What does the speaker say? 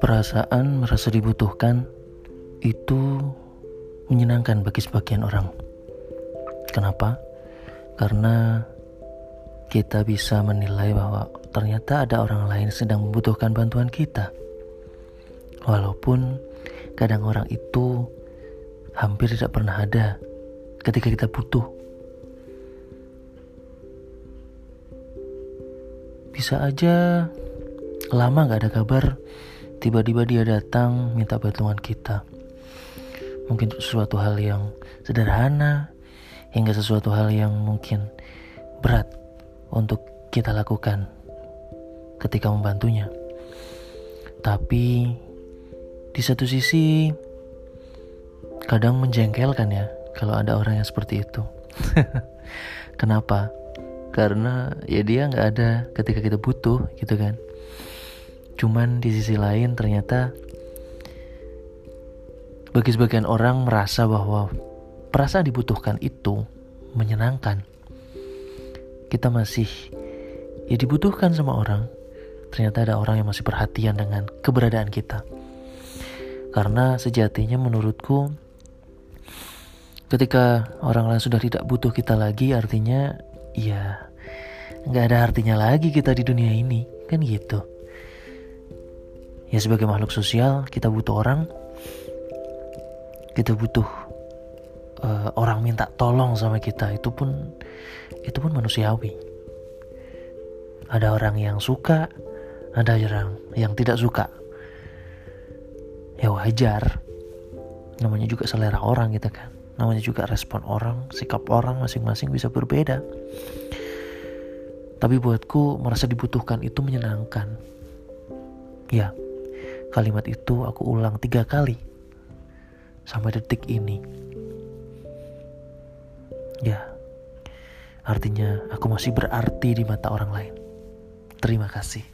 Perasaan merasa dibutuhkan itu menyenangkan bagi sebagian orang. Kenapa? Karena kita bisa menilai bahwa ternyata ada orang lain sedang membutuhkan bantuan kita. Walaupun kadang orang itu hampir tidak pernah ada ketika kita butuh. Bisa aja lama gak ada kabar tiba-tiba dia datang minta bantuan kita. Mungkin sesuatu hal yang sederhana hingga sesuatu hal yang mungkin berat untuk kita lakukan ketika membantunya. Tapi di satu sisi kadang menjengkelkan ya kalau ada orang yang seperti itu. Kenapa? Karena ya dia nggak ada ketika kita butuh gitu kan. Cuman di sisi lain ternyata bagi sebagian orang merasa bahwa perasaan dibutuhkan itu menyenangkan. Kita masih ya dibutuhkan sama orang. Ternyata ada orang yang masih perhatian dengan keberadaan kita. Karena sejatinya menurutku ketika orang lain sudah tidak butuh kita lagi artinya ya nggak ada artinya lagi kita di dunia ini kan gitu. Ya sebagai makhluk sosial kita butuh orang. Kita butuh uh, orang minta tolong sama kita. Itu pun itu pun manusiawi. Ada orang yang suka ada orang yang tidak suka. Ya wajar. Namanya juga selera orang gitu kan namanya juga respon orang sikap orang masing-masing bisa berbeda tapi buatku merasa dibutuhkan itu menyenangkan ya Kalimat itu aku ulang tiga kali sampai detik ini. Ya, artinya aku masih berarti di mata orang lain. Terima kasih.